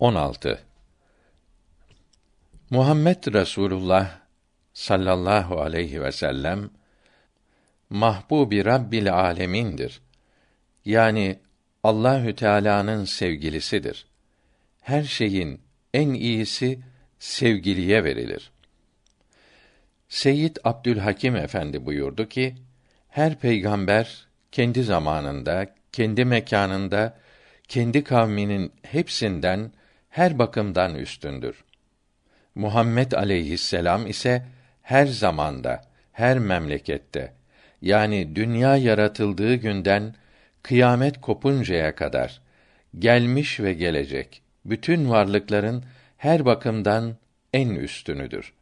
16 Muhammed Resulullah sallallahu aleyhi ve sellem mahbubi Rabbil alemindir. Yani Allahü Teala'nın sevgilisidir. Her şeyin en iyisi sevgiliye verilir. Seyyid Abdülhakim Efendi buyurdu ki, her peygamber kendi zamanında, kendi mekanında, kendi kavminin hepsinden her bakımdan üstündür. Muhammed aleyhisselam ise her zamanda, her memlekette yani dünya yaratıldığı günden kıyamet kopuncaya kadar gelmiş ve gelecek bütün varlıkların her bakımdan en üstünüdür.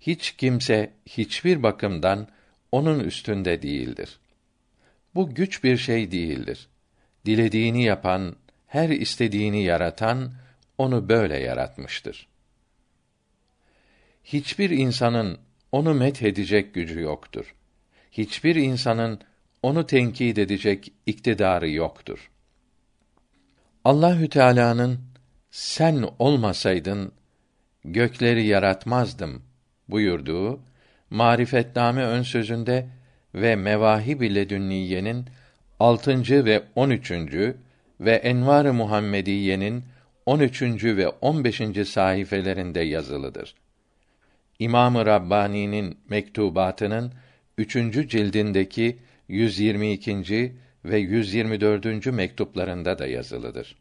Hiç kimse hiçbir bakımdan onun üstünde değildir. Bu güç bir şey değildir. Dilediğini yapan, her istediğini yaratan onu böyle yaratmıştır. Hiçbir insanın onu met edecek gücü yoktur. Hiçbir insanın onu tenkit edecek iktidarı yoktur. Allahü Teala'nın sen olmasaydın gökleri yaratmazdım buyurduğu Marifetname ön sözünde ve Mevahib ile Dünniye'nin 6. ve 13. ve Envar-ı Muhammediye'nin 13. ve 15. sayfelerinde yazılıdır. İmam-ı Rabbani'nin mektubatının 3. cildindeki 122. ve 124. mektuplarında da yazılıdır.